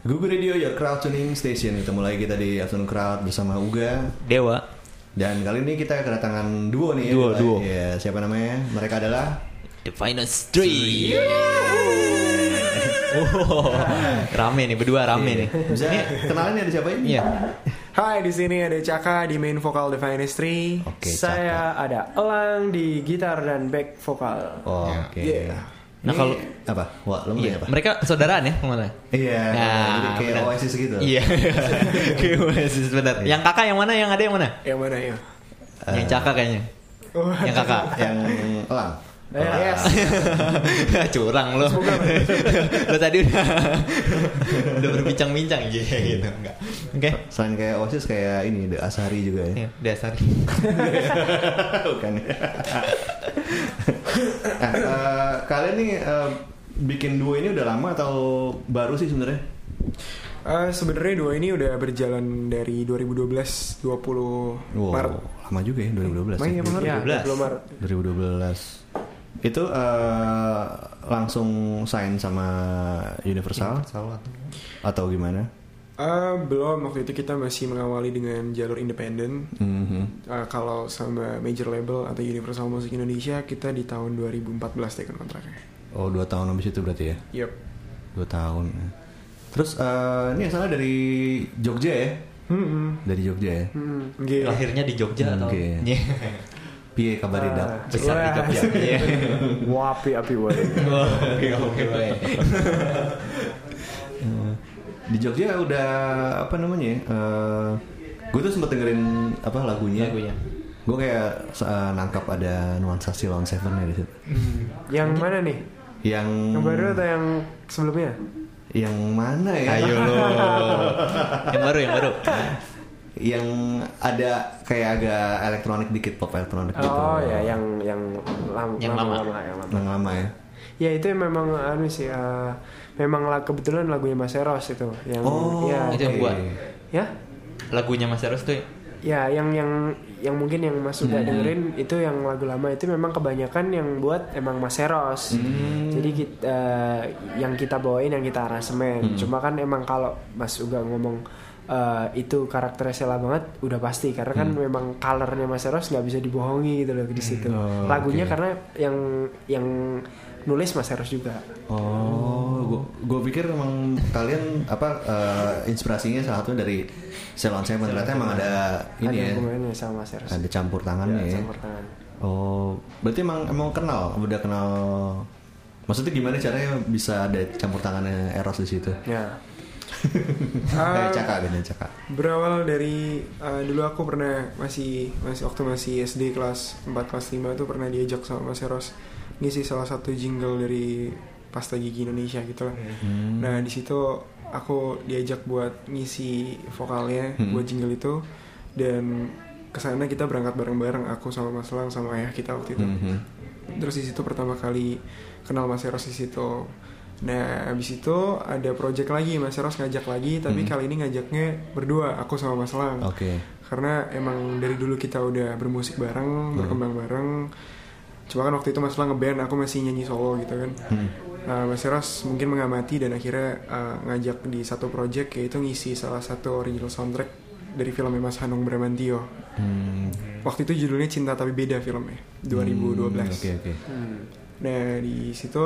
Google Radio Your Crowd Tuning Station Ketemu lagi kita di Afternoon Crowd bersama Uga Dewa. Dan kali ini kita kedatangan duo nih Duo, ya, duo. Ya, Siapa namanya? Mereka adalah The Finest Three. Oh, rame nih berdua rame nih. Bisa kenalin ada siapa ini? Iya. Hai, di sini ada Caka di main vokal The Finest Three. Oke, Saya ada Elang di gitar dan back vokal. Oh, oke Yeah. Nah, kalau- apa? Wah, lo Iya, apa? mereka saudaraan ya ke mana? Iya, Nah, jadi kayak benar. Oasis gitu. Iya, kayak Oasis benar. Yang kakak yang mana? Yang ada yang mana? Yang mana ya? Yang cakak kayaknya. Oh, Yang kakak. Yang elang. Eh, yes. Curang lo. lo tadi udah udah berbincang-bincang gitu gitu enggak. Oke. Selain kayak Oasis kayak ini The Asari juga ya. Iya, dasar. Bukan. nah, eh, kalian nih eh, bikin duo ini udah lama atau baru sih sebenarnya? Eh, Sebenarnya dua ini udah berjalan dari 2012 20 Wow, Maret. lama juga ya 2012. Main ya. ya, benar? 2012. 20 Maret. 2012. Itu eh, langsung sign sama Universal atau gimana? Eh, belum waktu itu kita masih mengawali dengan jalur independen. Mhm. Eh, kalau sama major label atau Universal Music Indonesia kita di tahun 2014 taken kontraknya. Oh dua tahun habis itu berarti ya? Yup. Dua tahun. Terus eh, ini asalnya dari Jogja ya? Hmm, Dari Jogja ya? hmm, nggih. Lahirnya di Jogja atau? Oke. Piye kabar Ah. Besar di Jogja. Iya. Wapi api wae. Oke, oke, baik. Eh, di Jogja udah apa namanya ya? gue tuh sempet dengerin apa lagunya. Lagunya. Gue kayak eh, nangkap ada nuansa Silon Seven ya di situ. Yang mana nih? Yang Yang baru atau yang sebelumnya? yang mana ya? Ayo lo. yang baru, yang baru. Yang ada kayak agak elektronik dikit pop elektronik gitu. Oh ya, yang yang lam- Yang lama, lama. lama, yang lama. Yang lama ya. Ya itu memang anu sih, eh, memang lah kebetulan lagunya Mas Eros itu, yang Oh, ya, Itu yang buat. ya, Lagunya Mas Eros tuh ya yang yang yang mungkin yang Mas Hmm. udah dengerin itu yang lagu lama itu memang kebanyakan yang buat emang Mas Eros. Hmm. Jadi kita, yang kita bawain yang kita aransemen. Hmm. Cuma kan emang kalau Mas Uga ngomong eh, itu karakternya Sela banget, udah pasti karena kan Hmm. memang colornya Mas Eros nggak bisa dibohongi gitu loh di situ. Oh, Lagunya oke. karena yang yang nulis Mas Eros juga. Oh, gue pikir emang kalian apa eh, inspirasinya salah satu dari Ceylon Seven ternyata emang ada ada ini ya, hubungannya sama Mas Eros. ada campur tangannya ya. campur tangan. Oh, berarti emang emang kenal, udah kenal. Maksudnya gimana caranya bisa ada campur tangannya Eros di situ? Ya. Kayak Ah, cakak cakak. berawal dari uh, dulu aku pernah masih masih waktu masih SD kelas 4 kelas 5 tuh pernah diajak sama Mas Eros ngisi salah satu jingle dari Pasta Gigi Indonesia gitu lah. Hmm. Nah, di situ aku diajak buat ngisi vokalnya Hmm. buat jingle itu dan ke sana kita berangkat bareng-bareng aku sama Mas Lang sama ayah kita waktu itu. Mhm. Terus di situ pertama kali kenal Mas Eros di situ. Nah, abis itu ada project lagi Mas Eros ngajak lagi, tapi Hmm. kali ini ngajaknya berdua, aku sama Mas Lang. Oke. Karena emang dari dulu kita udah bermusik bareng, berkembang bareng. Cuma kan waktu itu Mas Lang ngeband, aku masih nyanyi solo gitu kan. Hmm. Nah, Mas Eros mungkin mengamati dan akhirnya uh, ngajak di satu project yaitu ngisi salah satu original soundtrack dari filmnya Mas Hanung Bramantio. Hmm. Waktu itu judulnya Cinta Tapi Beda filmnya, 2012. Hmm, Oke oke. Nah di situ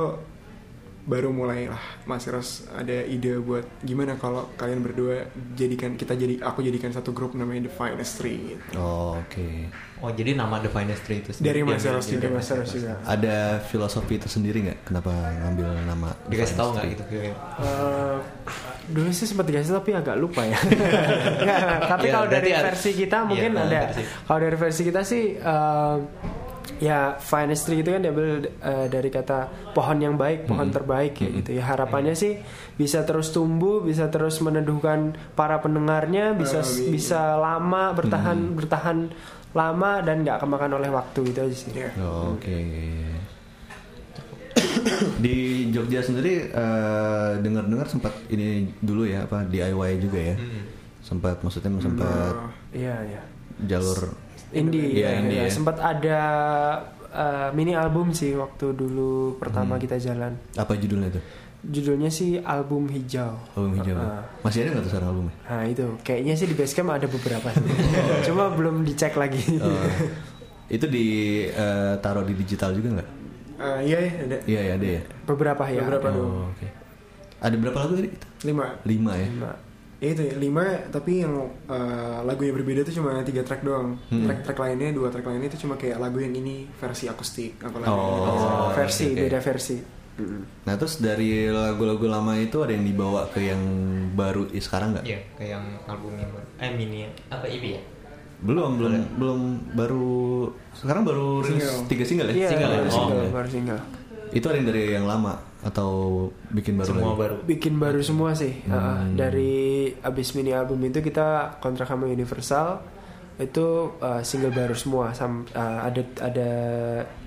baru mulai lah Mas Eros ada ide buat gimana kalau kalian berdua jadikan kita jadi aku jadikan satu grup namanya The Finest Three gitu. Oh, Oke. Oh, jadi nama The Finest Three itu dari sendiri. Mas Iya, Eros iya, juga iya. Mas Eros juga. Ada filosofi tersendiri nggak kenapa ngambil nama? Dikasih tahu nggak gitu? Eh, dulu sih sempat dikasih tapi agak lupa ya. Nggak, tapi Ya, kalau dari berarti ada- versi kita mungkin Iya, ada. Kalau dari versi kita sih eh, ya finest tree itu kan diambil eh, dari kata pohon yang baik, pohon terbaik ya gitu. Ya harapannya sih bisa terus tumbuh, bisa terus meneduhkan para pendengarnya, bisa Amin. bisa lama bertahan bertahan lama dan nggak kemakan oleh waktu itu aja sih. Oh, Oke. Di Jogja sendiri eh, dengar-dengar sempat ini dulu ya apa DIY juga ya. Sempat maksudnya sempat Eh, Iya iya. jalur Indie, Iya, ya, indie ya. sempat ada eh, mini album sih waktu dulu pertama kita jalan. apa judulnya tuh? judulnya sih album hijau. Album hijau. Ah. Masih ada nggak tuh sekarang albumnya? Nah itu kayaknya sih di Basecamp ada beberapa sih. Cuma belum dicek lagi. Oh. itu di eh, taruh di digital juga nggak? Eh, iya ya ada Iya ya ada ya. beberapa ya. Beberapa dong. Oh, oke. Ada berapa lagu tadi? lima Lima ya. Lima. Ya itu ya lima tapi yang eh, lagunya berbeda itu cuma tiga track doang. Hmm. Track track lainnya dua track lainnya itu cuma kayak lagu yang ini versi akustik apalagi. Oh. versi oke. beda versi. Nah terus dari lagu-lagu lama itu ada yang dibawa ke yang baru i- sekarang nggak? Iya, kayak yang album yang baru. Eh mini apa EP ya? Belum, belum, belum baru sekarang baru rilis Single. tiga single ya? Iya, Single ya? Oh, single, oke. baru single. Itu ada yang dari yang lama atau bikin baru Semua lagi? baru. Bikin baru semua sih. Hmm. Uh, dari abis mini album itu kita kontrak sama Universal itu uh, single baru semua. Sam, uh, ada ada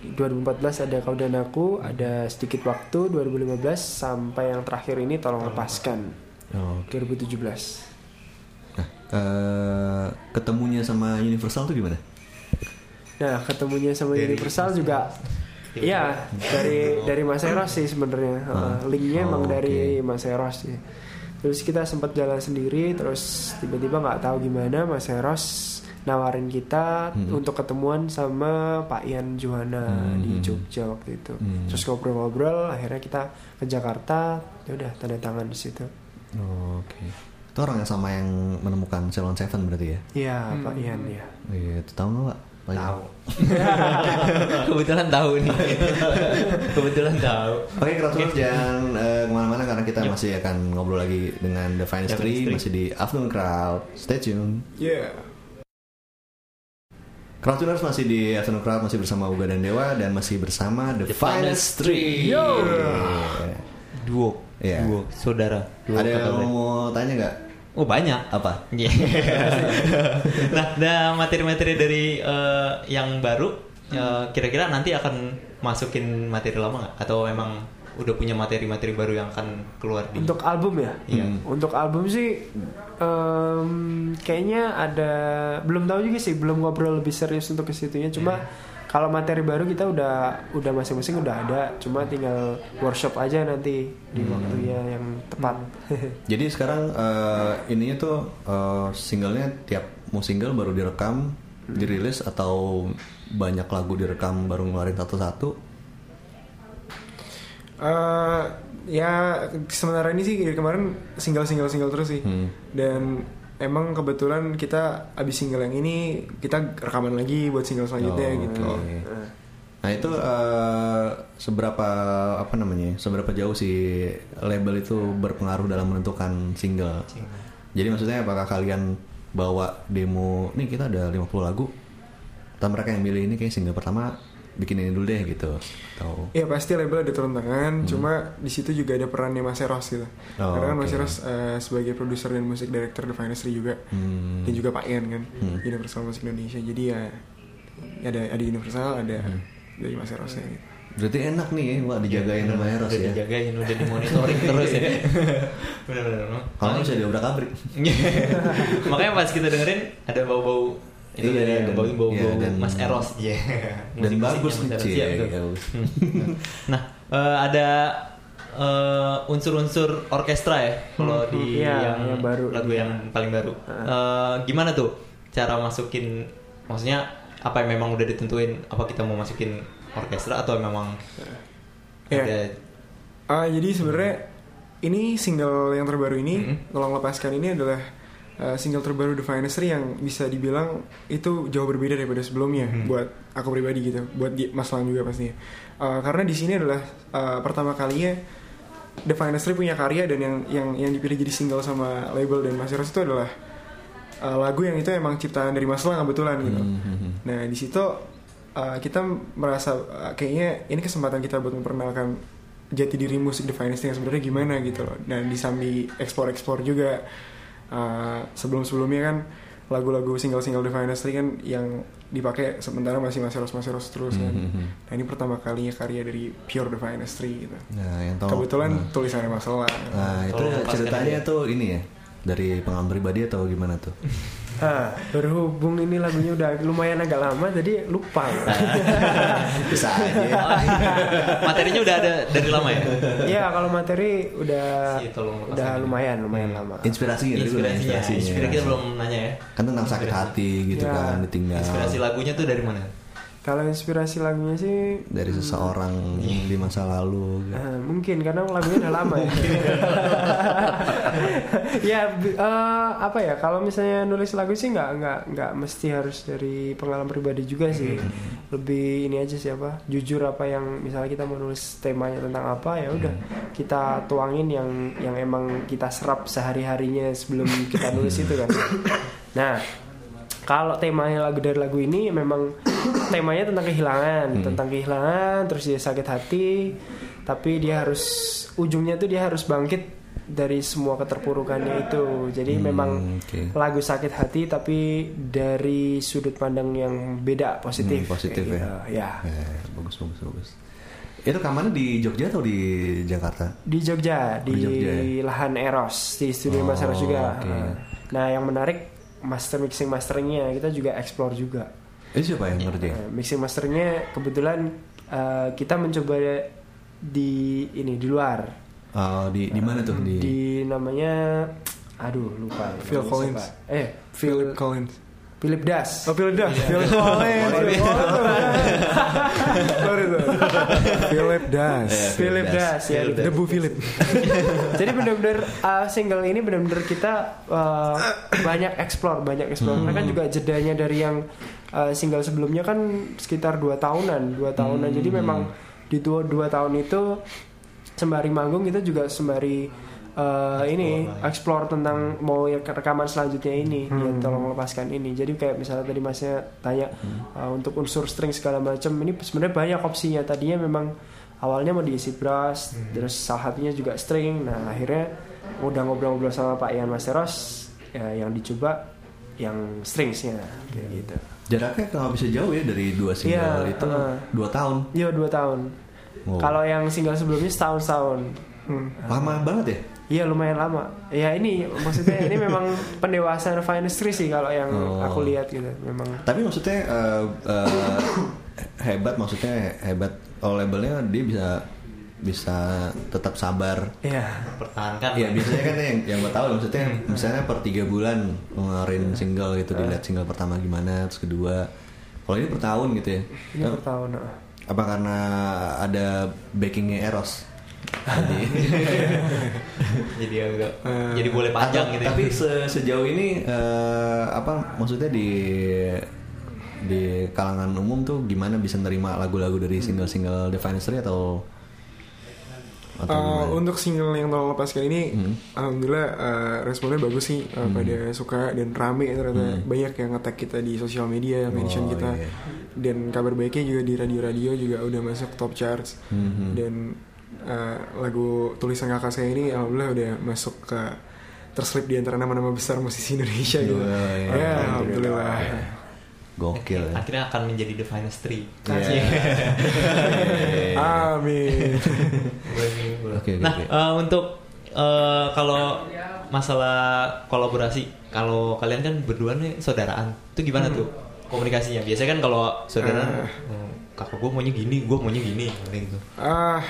2014 ada Kau dan Aku, ada Sedikit Waktu 2015 sampai yang terakhir ini Tolong Lepaskan Oh, 2017. Nah, eh, ketemunya sama Universal tuh gimana? Nah, ketemunya sama Dari- Universal juga Iya, dari dari Mas Eros sih sebenarnya. Uh, linknya emang Oh, dari. Mas Eros sih. Terus kita sempat jalan sendiri, terus tiba-tiba nggak tahu gimana Mas Eros nawarin kita Hmm. untuk ketemuan sama Pak Ian Juwana Hmm. di Jogja waktu itu. Hmm. Terus ngobrol-ngobrol, akhirnya kita ke Jakarta, ya udah tanda tangan di situ. Oh, Oke. Itu orang yang sama yang menemukan Ceylon Seven berarti ya? Iya, Hmm. Pak Ian ya. Iya, itu tahu nggak Pak? Tahu. Kebetulan tahu nih. Kebetulan tahu. Oke, Kratoners jangan eh, ke mana-mana karena kita Yuk. masih akan ngobrol lagi dengan The Finest Three. masih di Afternoon Crowd. Stay tune. Yeah. Crowdtuners masih di Afternoon Crowd masih bersama Uga dan Dewa dan masih bersama The, The Finest Finest Three. Yo. Yeah. Duo. Iya. Duo saudara. Duo Ada yang mau tanya nggak? Oh banyak. Apa? Iya. nah, nah materi-materi dari eh, yang baru eh, kira-kira nanti akan masukin materi lama nggak? Atau emang udah punya materi-materi baru yang akan keluar di? Untuk album ya? Iya. Hmm. Untuk album sih em, kayaknya ada belum tahu juga sih, belum ngobrol lebih serius untuk ke situnya. Cuma kalau materi baru kita udah udah masing-masing udah ada, cuma tinggal workshop aja nanti di waktunya yang tepat. Jadi sekarang eh, ininya tuh eh, singlenya tiap mau single baru direkam, dirilis atau banyak lagu direkam baru ngeluarin satu-satu? Eh, ya sementara ini sih dari kemarin single single single terus sih. Hmm. Dan emang kebetulan kita abis single yang ini kita rekaman lagi buat single selanjutnya Oh, gitu. oke. Nah itu eh, seberapa apa namanya? Seberapa jauh sih label itu berpengaruh dalam menentukan single? Jadi maksudnya apakah kalian bawa demo? Nih kita ada 50 lagu. Atau mereka yang milih ini kayak single pertama bikin ini dulu deh gitu. Atau Ya pasti label ada turun tangan, cuma di situ juga ada perannya Mas Eros gitu. Hmm. Oh, Karena kan Mas oke. Eros eh, sebagai produser dan musik director The Finest Three juga, Hmm. dan juga Pak Ian kan, Hmm. Universal Music Indonesia. Jadi ya ada ada Universal, ada Hmm. dari Mas Erosnya. Gitu. berarti enak nih, wah dijagain sama Eros ya. dijagain, udah dimonitoring terus ya. Benar-benar. Kalau bisa diobrak abrik. Makanya pas kita dengerin ada bau-bau itu Iya, dari dan- bau-bau iya, dan- Mas Eros. Iya. Dan bagus Mas nih, Eros. Iya, betul. Hmm. nah, eh, ada eh, unsur-unsur orkestra ya kalau Hmm, di iya, yang, yang baru. lagu yang paling baru. Eh, gimana tuh cara masukin maksudnya apa yang memang udah ditentuin apa kita mau masukin orkestra atau memang Iya. ada Ah, jadi sebenarnya ini single yang terbaru ini, Mhm. Tolong Lepaskan ini adalah uh, single terbaru The Finest yang bisa dibilang itu jauh berbeda daripada sebelumnya Mhm. buat aku pribadi gitu, buat di, Mas Lang juga pastinya. Uh, karena di sini adalah uh, pertama kalinya The Finest punya karya dan yang yang yang dipilih jadi single sama label dan Mas Eros itu adalah uh, lagu yang itu emang ciptaan dari Mas Lang kebetulan gitu. Hmm. Nah di situ uh, kita merasa uh, kayaknya ini kesempatan kita buat memperkenalkan jati diri musik The Finest yang sebenarnya gimana gitu loh. Dan disambi ekspor-ekspor juga. Uh, sebelum-sebelumnya kan lagu-lagu single-single The Finest kan yang dipakai sementara masih Mas Eros Mas Eros terus kan. Mhm. Nah ini pertama kalinya karya dari pure The Finest gitu. Nah, yang tahu. Kebetulan Nah. tulisannya Mas Lang. Nah, itu lepaskan ceritanya aja. tuh ini ya dari pengalaman pribadi atau gimana tuh? Nah, berhubung ini lagunya udah lumayan agak lama jadi lupa. Bisa aja. Oh, Materinya udah ada dari lama ya? Iya, kalau materi udah Iya, lepas udah lumayan lumayan lama. Inspirasi gitu kan Inspirasinya, inspirasinya. inspirasi kita belum nanya ya. Kan tentang sakit hati gitu Ya. kan ditinggal Inspirasi lagunya tuh dari mana? Kalau inspirasi lagunya sih dari seseorang Iya. di masa lalu. gitu. eh, mungkin karena lagunya udah lama ya. ya eh, apa ya kalau misalnya nulis lagu sih nggak nggak nggak mesti harus dari pengalaman pribadi juga sih. Lebih ini aja sih apa jujur apa yang misalnya kita mau nulis temanya tentang apa ya udah kita tuangin yang yang emang kita serap sehari harinya sebelum kita nulis itu kan. Nah kalau temanya lagu dari lagu ini memang temanya tentang kehilangan, tentang kehilangan, terus dia sakit hati, tapi dia harus ujungnya tuh dia harus bangkit dari semua keterpurukannya itu. Jadi Hmm, memang oke. lagu sakit hati tapi dari sudut pandang yang beda positif. Hmm, positif ya. gitu. Ya. Eh, bagus bagus bagus. Itu kamarnya di Jogja atau di Jakarta? Di Jogja, di, Di Jogja, lahan Eros, di studio Oh, Mas Eros juga. oke. Nah, yang menarik master mixing masteringnya kita juga explore juga. Itu siapa yang ngerjain? Nah, mixing masternya kebetulan uh, kita mencoba di ini di luar Oh, di di mana tuh di? di namanya aduh lupa Phil Collins. siapa. eh Philip Phil Collins. Philip Das Oh, Philip Das. Philip Collins. Sorry, sorry. Philip Das. Philip Das ya Philip gitu. Debu Philip. jadi benar-benar uh, single ini benar-benar kita uh, banyak explore banyak explore karena kan juga jedanya dari yang uh, single sebelumnya kan sekitar dua tahunan dua tahunan jadi memang di dua dua tahun itu sembari manggung kita juga sembari uh, ini explore tentang mau ya rekaman selanjutnya ini ya tolong lepaskan ini. Jadi kayak misalnya tadi masnya tanya uh, untuk unsur string segala macam ini sebenarnya banyak opsinya. Tadinya memang awalnya mau diisi brass terus salah satunya juga string. Nah akhirnya udah ngobrol-ngobrol sama Pak Ian Masteros ya yang dicoba yang stringsnya kayak gitu. Jaraknya kalau bisa jauh ya dari dua single Iya, itu. uh. dua tahun. iya dua tahun. Oh. kalau yang single sebelumnya setahun tahun Hmm. Lama banget ya? Iya lumayan lama. Ya ini maksudnya ini memang pendewasaan Finestry sih kalau yang Oh. aku lihat gitu. Memang Tapi maksudnya eh, eh, hebat maksudnya hebat oh labelnya dia bisa bisa tetap sabar. ya Pertahankan. Iya biasanya kan yang yang gue tahu maksudnya misalnya per tiga bulan ngeluarin single gitu dilihat single pertama gimana terus kedua kalau ini per tahun gitu ya ini per tahun. ah. apa karena ada backingnya Eros jadi jadi agak jadi boleh panjang Atau- gitu. ya. tapi se- sejauh ini eh, apa maksudnya di di kalangan umum tuh gimana bisa nerima lagu-lagu dari single-single The Finestry atau atau Uh, gimana? untuk single yang tolong lepaskan ini, Hmm. alhamdulillah uh, responnya bagus sih, uh, pada suka dan rame ternyata banyak yang nge-tag kita di sosial media, mention Hmm. Oh, kita, iya. dan kabar baiknya juga di radio-radio juga udah masuk top charts Hmm. dan uh, lagu tulisan kakak saya ini alhamdulillah udah masuk ke terselip di antara nama-nama besar musisi Indonesia gitu. Iya. Ya, alhamdulillah. gokil ya. akhirnya akan menjadi The Finest Three. Amin. Boleh nih, boleh. Oke, oke, nah oke. eh, untuk eh, kalau masalah kolaborasi, kalau kalian kan berdua nih saudaraan, itu gimana tuh komunikasinya? Biasanya kan kalau saudara "Hmm, kakak gue maunya gini, gue maunya gini, gitu. Ah,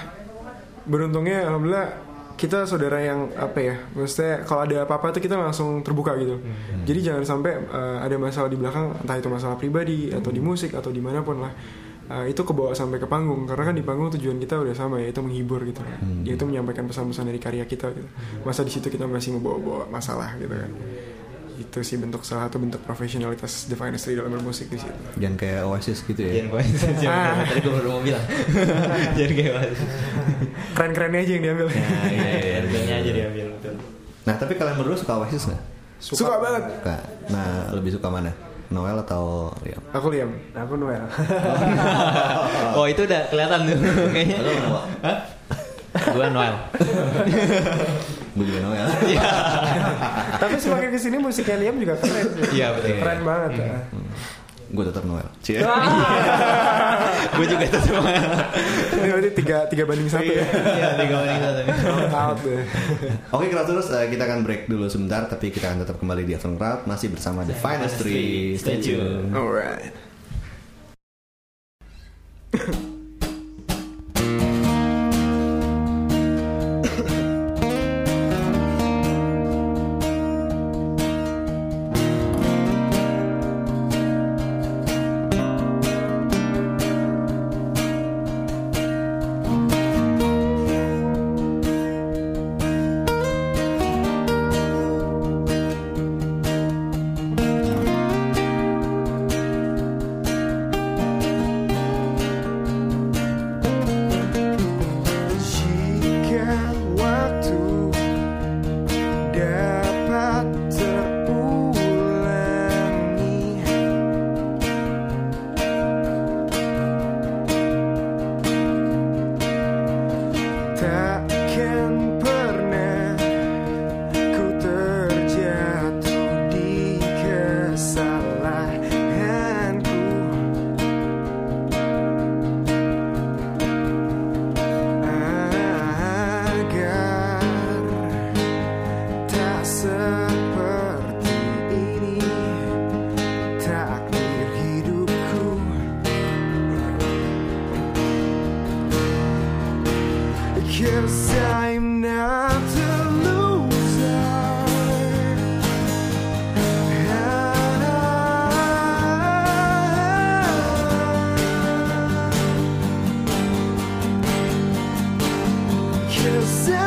beruntungnya alhamdulillah kita saudara yang apa ya, maksudnya kalau ada apa-apa tuh kita langsung terbuka gitu. Jadi jangan sampai uh, ada masalah di belakang, entah itu masalah pribadi atau di musik atau di mana pun lah. Uh, itu kebawa sampai ke panggung karena kan di panggung tujuan kita udah sama yaitu menghibur gitu kan. yaitu menyampaikan pesan-pesan dari karya kita gitu masa di situ kita masih membawa-bawa masalah gitu kan itu sih bentuk salah satu bentuk profesionalitas The Finest dalam bermusik di situ jangan kayak Oasis gitu ya Jangan gue, jangan tadi gue baru mau bilang. Jangan kayak gitu. keren-kerennya aja yang diambil Ya, iya, iya, Harganya iya. aja diambil betul. nah tapi kalian berdua suka Oasis nggak suka, banget suka nah lebih suka mana Noel atau Liam aku liam Aku Noel. Oh itu udah kelihatan tuh kayaknya. Hah? Gue Noel. gue juga Noel Tapi semakin ke sini musiknya Liam juga keren. Iya, betul. Keren banget. ah. gue tetap Noel. Cie. gue juga tetap Ini berarti tiga, tiga banding satu ya. Iya, tiga banding satu. Out, deh. Oke Kraturus, eh, kita akan break dulu sebentar, tapi kita akan tetap kembali di Afternoon Crowd masih bersama The Finest Three. Stay tune. Alright. is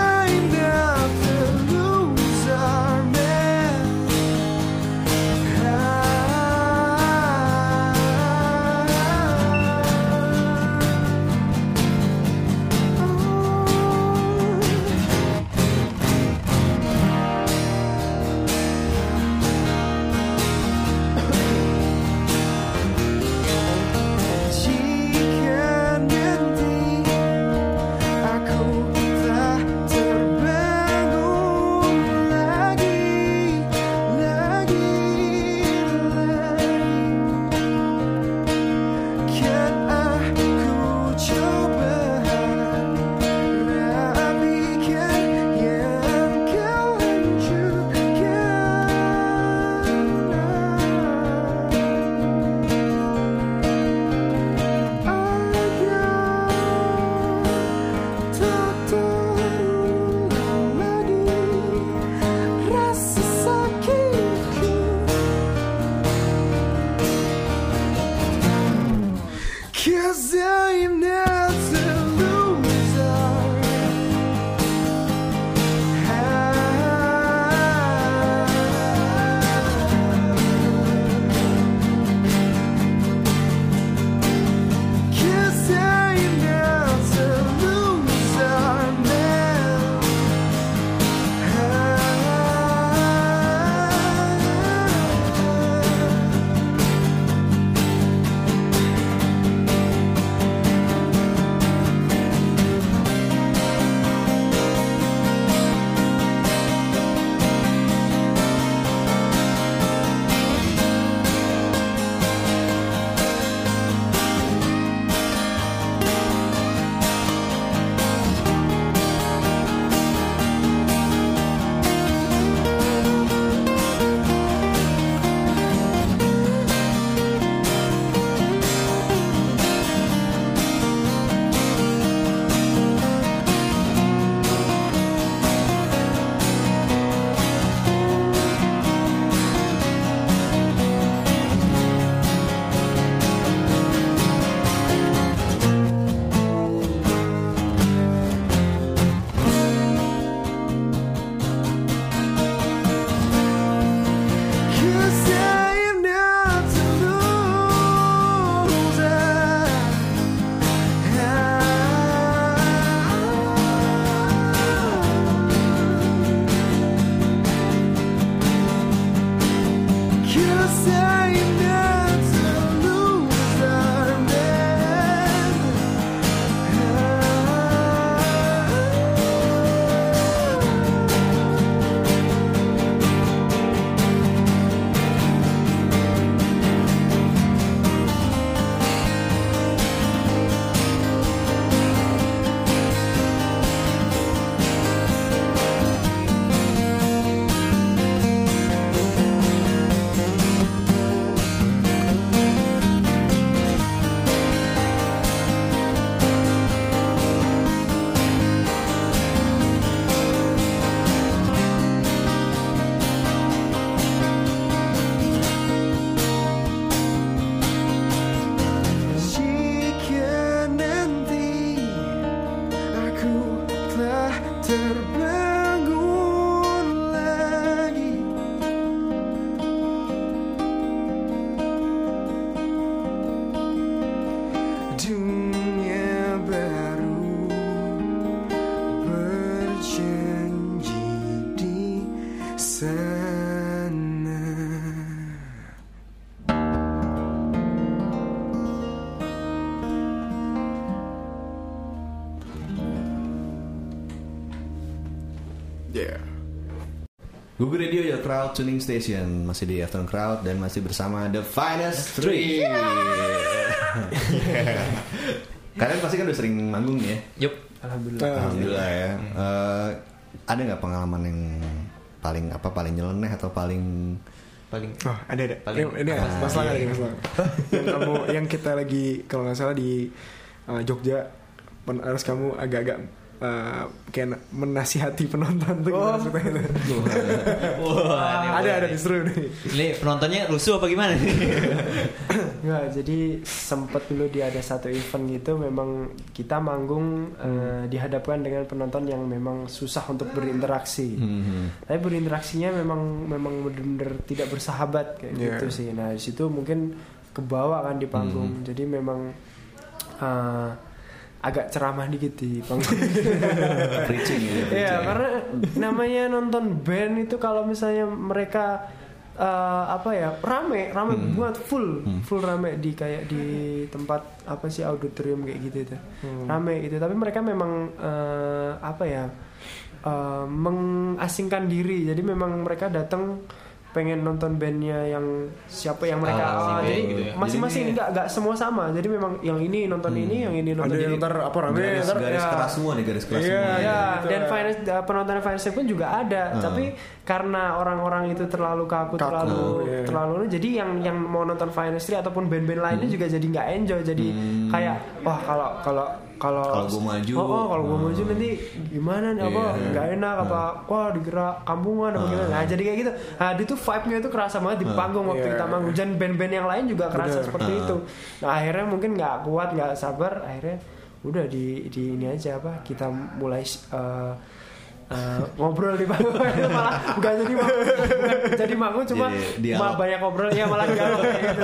Google Radio your crowd tuning station masih di Afternoon Crowd dan masih bersama The Finest Three. Kalian pasti kan udah sering manggung nih ya. Yup. Alhamdulillah. Ah, Alhamdulillah ya. Eh, ada nggak pengalaman yang paling apa paling nyeleneh atau paling Paling Oh, ada ada. Paling- Ini, ini Ah, masalah iya. masalah. yang kamu yang kita lagi kalau nggak salah di uh, Jogja harus kamu agak-agak uh, kayak na- menasihati penonton tuh gimana ceritanya tuh? Wah, ini ada boleh ada nih. disuruh nih. Ini penontonnya rusuh apa gimana? Enggak, jadi sempet dulu di ada satu event gitu memang kita manggung eh, dihadapkan dengan penonton yang memang susah untuk berinteraksi. Hmm. Tapi berinteraksinya memang memang benar-benar tidak bersahabat kayak Yeah. gitu sih. Nah, di situ mungkin kebawa kan di panggung. Jadi memang eh, agak ceramah dikit di panggung. preaching gitu. Iya, preaching. karena namanya nonton band itu kalau misalnya mereka eh, apa ya rame rame Hmm. buat full Hmm. full rame di kayak di tempat apa sih auditorium kayak gitu itu Hmm. rame gitu tapi mereka memang eh, apa ya eh, mengasingkan diri jadi memang mereka datang pengen nonton bandnya yang siapa yang mereka Ah, oh, jadi gitu ya. masing-masing nggak nggak semua sama jadi memang yang ini nonton Hmm. ini yang ini nonton Ada ini yang ntar apa rame garis, ntar garis ya. keras semua nih garis keras Iya, semua. Ya, gitu dan finance uh, penonton finance pun juga ada, Hmm. tapi karena orang-orang itu terlalu kaku, Kaku, terlalu iya. terlalu jadi yang yang mau nonton finance ataupun band-band lainnya juga jadi nggak enjoy, jadi Hmm. Kayak wah kalau kalau kalau Kalau gua maju, oh, oh, kalau gue hmm. maju nanti gimana nih apa Iya. nggak enak apa wah dikira kampungan apa Hmm. gimana nah jadi kayak gitu nah itu vibe-nya itu kerasa banget di Hmm. panggung waktu Iya. kita manggung dan band-band yang lain juga kerasa Bener. seperti Hmm. itu nah akhirnya mungkin nggak kuat nggak sabar akhirnya udah di di ini aja apa kita mulai uh, uh, ngobrol di panggung malah bukan jadi manggung bukan jadi manggung cuma Jadi dialog. malah banyak ngobrol ya malah dialog kayak gitu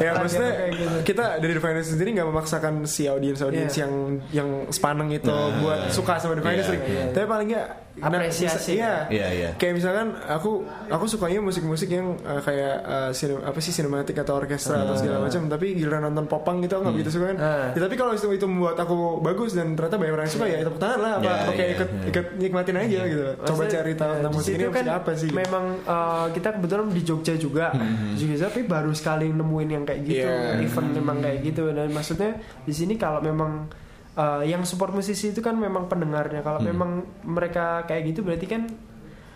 Ya maksudnya gitu. kita dari The Finance sendiri nggak memaksakan si audiens audiens Iya. yang yang sepaneng itu Nah. buat suka sama The Finance. Iya, iya. Tapi paling nggak nah, Apresiasi. bisa- Iya. Iya, iya. Kayak misalkan aku aku sukanya musik-musik yang uh, kayak uh, sine- apa sih sinematik atau orkestra atau segala macam. Tapi giliran nonton popang gitu aku nggak begitu suka kan. Ah. Ya, tapi kalau itu itu membuat aku bagus dan ternyata banyak orang yang suka ya tepuk tangan lah apa Iya, atau kayak iya, ikut iya. ikut nikmatin aja gitu. Coba Maksudnya, cari tahu ya, tentang musik ini musik apa sih. gitu. Memang uh, kita kebetulan di Jogja juga, Jogja tapi baru sekali nemuin yang kayak gitu, Iya. event memang kayak gitu. Dan maksudnya di sini kalau memang uh, yang support musisi itu kan memang pendengarnya. Kalau memang mereka kayak gitu berarti kan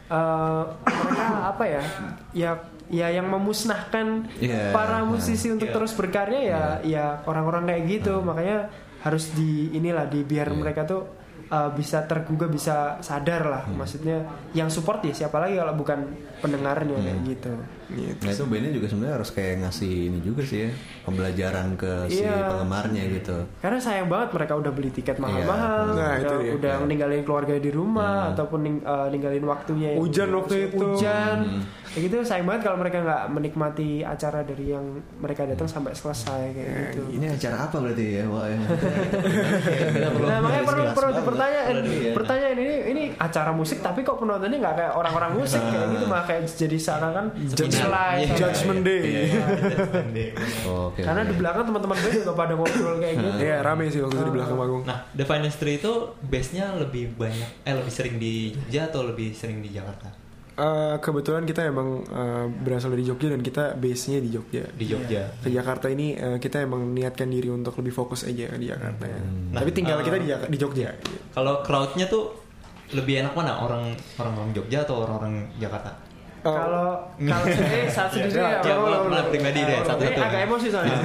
uh, mereka apa ya? Ya ya yang memusnahkan Iya. para musisi untuk Iya. terus berkarya ya ya orang-orang kayak gitu. Makanya harus di inilah di biar Iya. mereka tuh uh, bisa tergugah bisa sadar lah. Maksudnya yang support ya siapa lagi kalau bukan pendengarnya kayak gitu Gitu. Nah itu bandnya juga sebenarnya harus kayak ngasih ini juga sih ya pembelajaran ke si Iya. penggemarnya gitu. karena sayang banget mereka udah beli tiket mahal-mahal Nah, udah, itu dia. udah Iya. ninggalin keluarga di rumah ataupun ning- uh, ninggalin waktunya Hujan waktu itu. hujan Hmm. kayak gitu sayang banget kalau mereka nggak menikmati acara dari yang mereka datang sampai selesai kayak gitu Ini acara apa berarti ya? Wah, ya. Nah, makanya perlu perlu dipertanyaan, Perlu di- ya. pertanyaan ini ini acara musik tapi kok penontonnya nggak kayak orang-orang musik kayak gitu malah kayak jadi seakan-akan Seminar. live. Judgment Day. Iya, Oke. Karena oke. di belakang teman-teman gue juga pada ngobrol kayak gitu. Iya rame sih waktu itu di belakang panggung. Nah, The Finance Tree itu base-nya lebih banyak eh lebih sering di Jogja atau lebih sering di Jakarta? Eh, kebetulan kita emang eh, berasal dari Jogja dan kita base-nya di Jogja. Di Jogja. Ke Jakarta ini eh, kita emang niatkan diri untuk lebih fokus aja di Jakarta ya. Nah, Tapi tinggal eh, kita di, di Jogja. Kalau crowd-nya tuh lebih enak mana orang orang orang Jogja atau orang orang Jakarta? Kalau kalau sendiri saat sendiri Ya, kalau pribadi deh, kalau- satu-satu. ini agak emosi soalnya.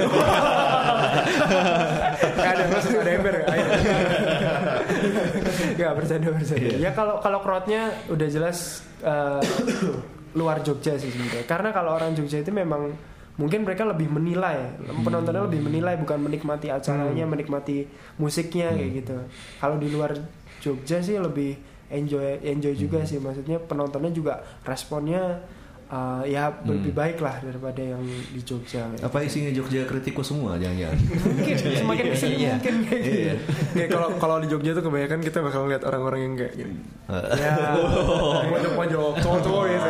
Gak ada masuk ada ember. Gak bercanda bercanda. Iya. Ya kalau kalau crowdnya udah jelas eh, luar Jogja sih sebenarnya. Karena kalau orang Jogja itu memang mungkin mereka lebih menilai, penontonnya lebih menilai bukan menikmati acaranya, Hmm. menikmati musiknya kayak gitu. Kalau di luar Jogja sih lebih enjoy enjoy juga Hmm. sih maksudnya penontonnya juga responnya uh, ya lebih baik lah daripada yang di Jogja. Apa isinya Jogja kritikus semua jangan-jangan? Mungkin semakin iya, ke sini iya. mungkin kayak gitu. Iya. Kayak kalau kalau di Jogja tuh kebanyakan kita bakal lihat orang-orang yang kayak gini. Ya, Pojok-pojok, cowok-cowok gitu.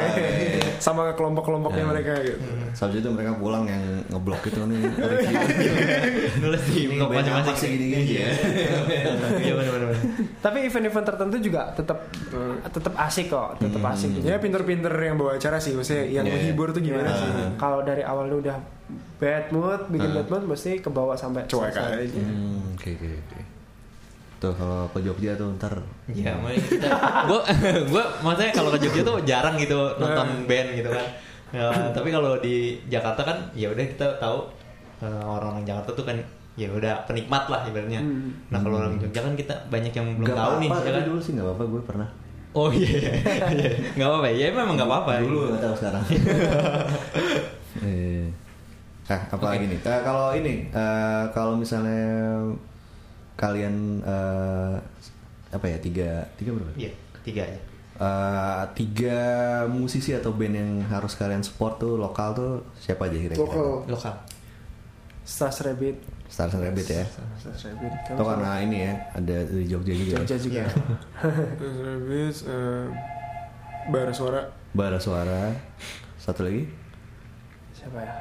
Sama kelompok-kelompoknya Ya. mereka gitu. Sabtu itu mereka pulang yang ngeblok itu nih. Nulis di blog apa masing-masing sih gini-gini ya? Iya benar-benar. tapi event-event tertentu juga tetap tetap asik kok, tetap Hmm. asik. Ya pinter-pinter yang bawa acara sih, maksudnya yang Iya. menghibur tuh gimana sih? Kalau dari awal lu udah bad mood, bikin bad mood, mesti ke bawah sampai Cuek aja. Hmm, oke oke oke. Tuh kalau ke Jogja tuh ntar Iya, gue gue maksudnya kalau ke Jogja tuh jarang gitu nonton band gitu kan. Ya, tapi kalau di Jakarta kan ya udah kita tahu eh, orang-orang Jakarta tuh kan ya udah penikmat lah ibaratnya. Hmm. Nah kalau orang Jogja kan kita banyak yang belum Gak tahu nih, apa-apa, ya kan? dulu sih nggak apa-apa gue pernah. Oh iya, iya, iya. nggak apa-apa ya, memang nggak apa-apa. Dulu nggak tahu sekarang. Eh. Nah, apa lagi nih? Eh, kalau ini, eh, kalau misalnya kalian eh, apa ya tiga tiga berapa? Iya, tiga aja. Eh, tiga musisi atau band yang harus kalian support tuh lokal tuh siapa aja kira-kira? Lokal. Lokal. Stars Rabbit, Stars and Rabbit ya. Stars Rabbit. Itu karena ini ya ada di Jogja juga. Jogja ya. juga. Terus habis eh, bara suara Bara Suara. Satu lagi. Siapa ya?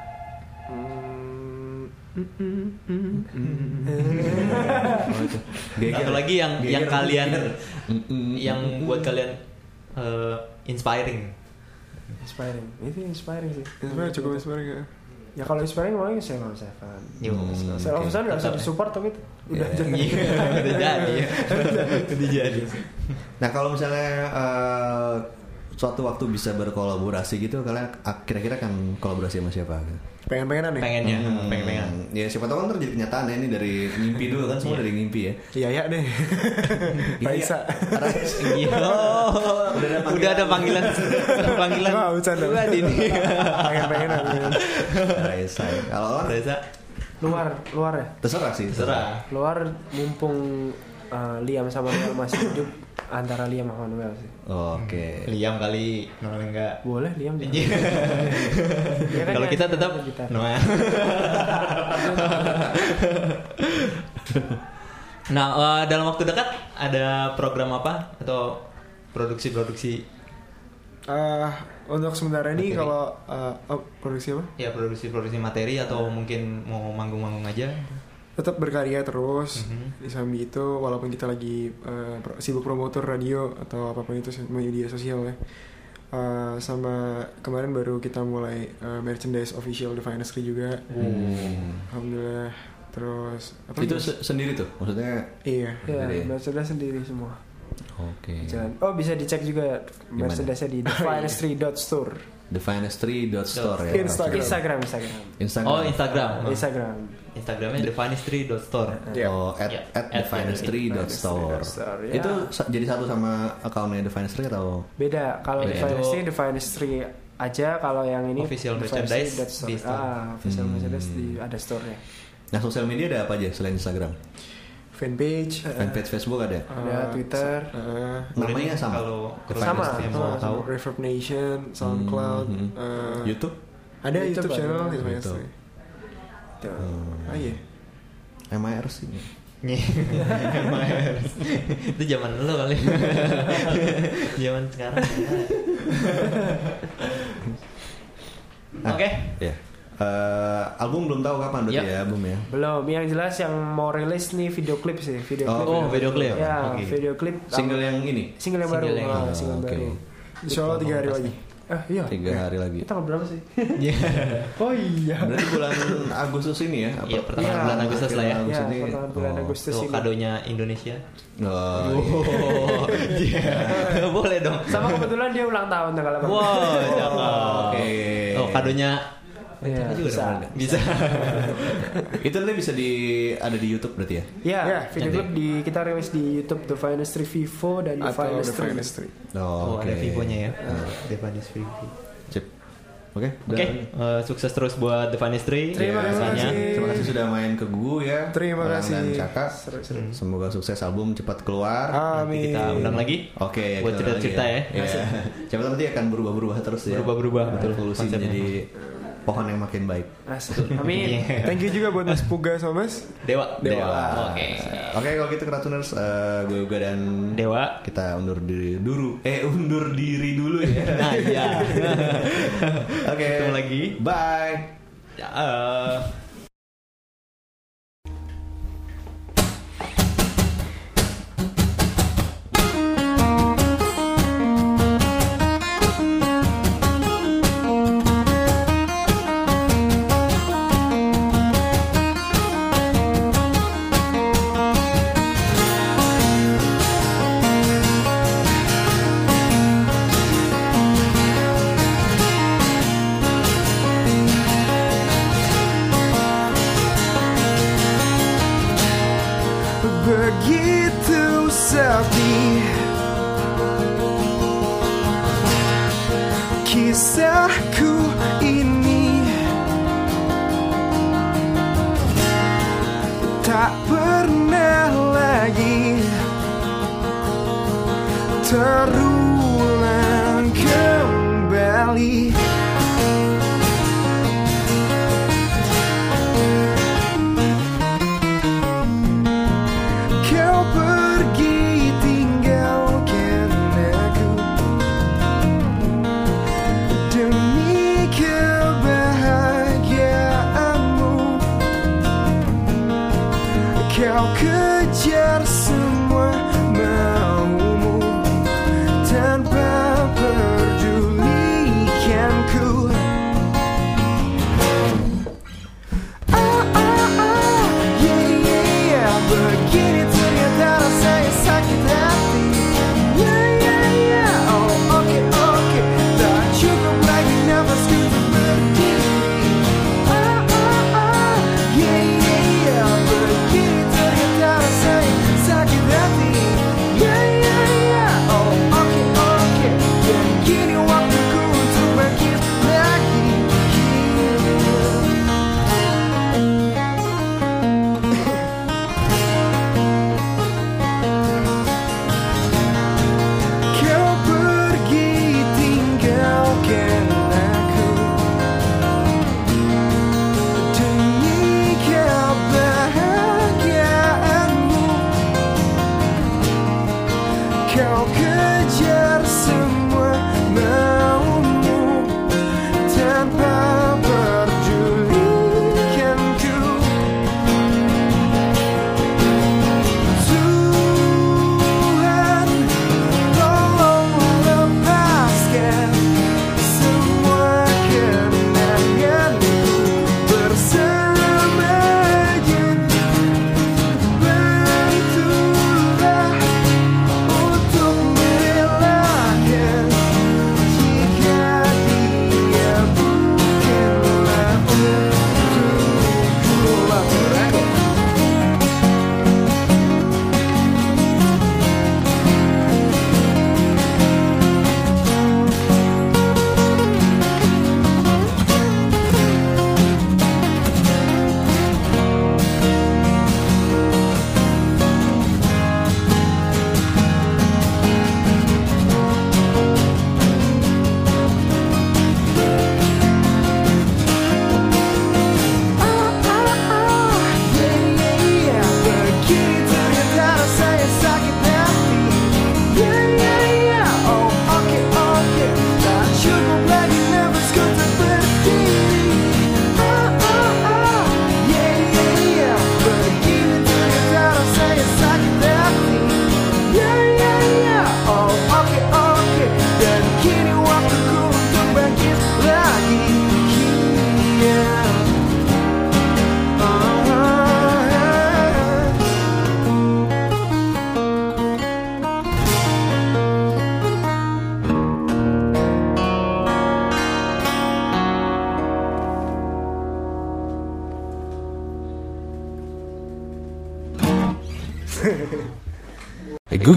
Hmm, Oh, itu. Geger. Satu lagi yang Geger, yang kalian Geger. Mm-mm. yang buat kalian eh, inspiring. Inspiring. Itu inspiring sih. inspiring cukup inspiring ya. Ya kalau inspiring ngomongin Seven Seven. Yo. Hmm. Seven Seven nggak usah ya. disupport tapi udah jadi. Udah jadi. Udah jadi. Nah kalau misalnya eh, suatu waktu bisa berkolaborasi gitu, kalian kira-kira kan kolaborasi sama siapa? Pengen-pengenan nih. Pengennya, Hmm, pengen-pengen. Ya siapa tahu kan terjadi kenyataan ya ini dari mimpi dulu kan semua dari mimpi ya. Iya ya deh. Raisa. Iya. Oh, udah ada panggilan. panggilan. Nggak, bercanda. Udah ini. Pengen-pengenan. Raisa. ya. Kalau orang Reza, Luar, luar ya. terserah sih. serah. Luar mumpung uh, Liam sama Noel masih hidup antara Liam sama Noel sih. Oke. Liam kali, Noel enggak. Boleh Liam. Iya. Kan Kalau kita tetap. Noel. nah, eh, dalam waktu dekat ada program apa atau produksi-produksi Eh, untuk sementara ini Materi. kalau eh, oh, produksi apa? ya produksi-produksi materi atau mungkin mau manggung-manggung aja? Tetap berkarya terus Mhm. di samping itu walaupun kita lagi pro- sibuk promotor radio atau apa pun itu media sosial ya. Eh, sama kemarin baru kita mulai eh, merchandise official The Finestry juga. Hmm. Alhamdulillah. Terus apa Itu se- sendiri tuh, maksudnya. iya. Ya, Sendiri. Mercedes sendiri semua. Oke. Jalan. Oh bisa dicek juga? Mercedesnya di thefinestry.store. Thefinestry.store ya. Instagram. Instagram, Instagram, Instagram. Oh, Instagram. Instagram. Instagramnya thefinestry.store. Iya. Oh, at, Ya, at at thefinestry.store. Thefinestry.store, ya. Itu jadi satu sama akunnya The Finestry atau? Beda kalau. The Finestry, The Finestry aja kalau yang ini Official The merchandise di store. Ah, official Hmm. merchandise di ada store-nya. Nah, sosial media ada apa aja selain Instagram? Fanpage. Fanpage Facebook ada? Ada eh, Twitter. eh, Namanya sama? Kalau Sama, yang sama, mau tahu. Reverb Nation, SoundCloud, Hmm, hmm. eh, YouTube? ada YouTube YouTube, ada. channel The YouTube. Tuh. Ah iya. MIRC nih. itu zaman lo kali. zaman sekarang. Ah, Oke. Ya. Eh, album belum tahu kapan berarti Ya. ya album ya. Belum, yang jelas yang mau rilis nih video klip sih, video Oh, klip. Oh, video klip. Ya, Oke. video klip. Single yang ini single yang Single baru, yang- Oh, single oke. baru. Insya Allah tiga hari lagi. Eh, iya. tiga hari lagi. Kita berapa sih? Iya. oh iya. Berarti bulan Agustus ini ya? Iya, pertengahan Iya, bulan Agustus lah ya. Agustus Ya, ini. pertengahan bulan Oh. Agustus Tuh ini. kadonya Indonesia. Oh, iya. Oh, iya. Boleh dong. Sama kebetulan dia ulang tahun tanggal 8. Wow, jangan. Oke. Oh, kadonya Iya, juga bisa. Bisa. Itu nanti bisa di ada di YouTube berarti ya? Ya, Ya, video nanti. klip di kita rilis di YouTube The Finestry Vivo dan The The Finestry. Finestry. Oh, oke. ada Vivonya ya. Devanis Vivo. Sip. Oke, Oke, udah. eh, sukses terus buat The Finestry. Terima Ya, kasih. Terima kasih sudah main ke Gugu ya. Terima Orang kasih. Dan Caka. Seru-seru. Semoga sukses album cepat keluar. Amin. Kita undang lagi. Oke, Buat kita cerita-cerita lagi ya. Iya. Siapa tahu nanti akan berubah-berubah terus ya. Berubah-berubah, betul. Evolusi Konsepnya. jadi pohon yang makin baik. Asik. Amin. Iya. Thank you juga buat Mas Puga sama Mas. Dewa. Dewa. Oke. Oke, kalau gitu Keratuners, eh, gue juga dan Dewa. kita undur diri dulu. Eh, undur diri dulu ya. Nah, iya. Oke. Ketemu lagi. Bye. Ya,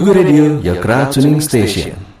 Google Radio, your crowd tuning station.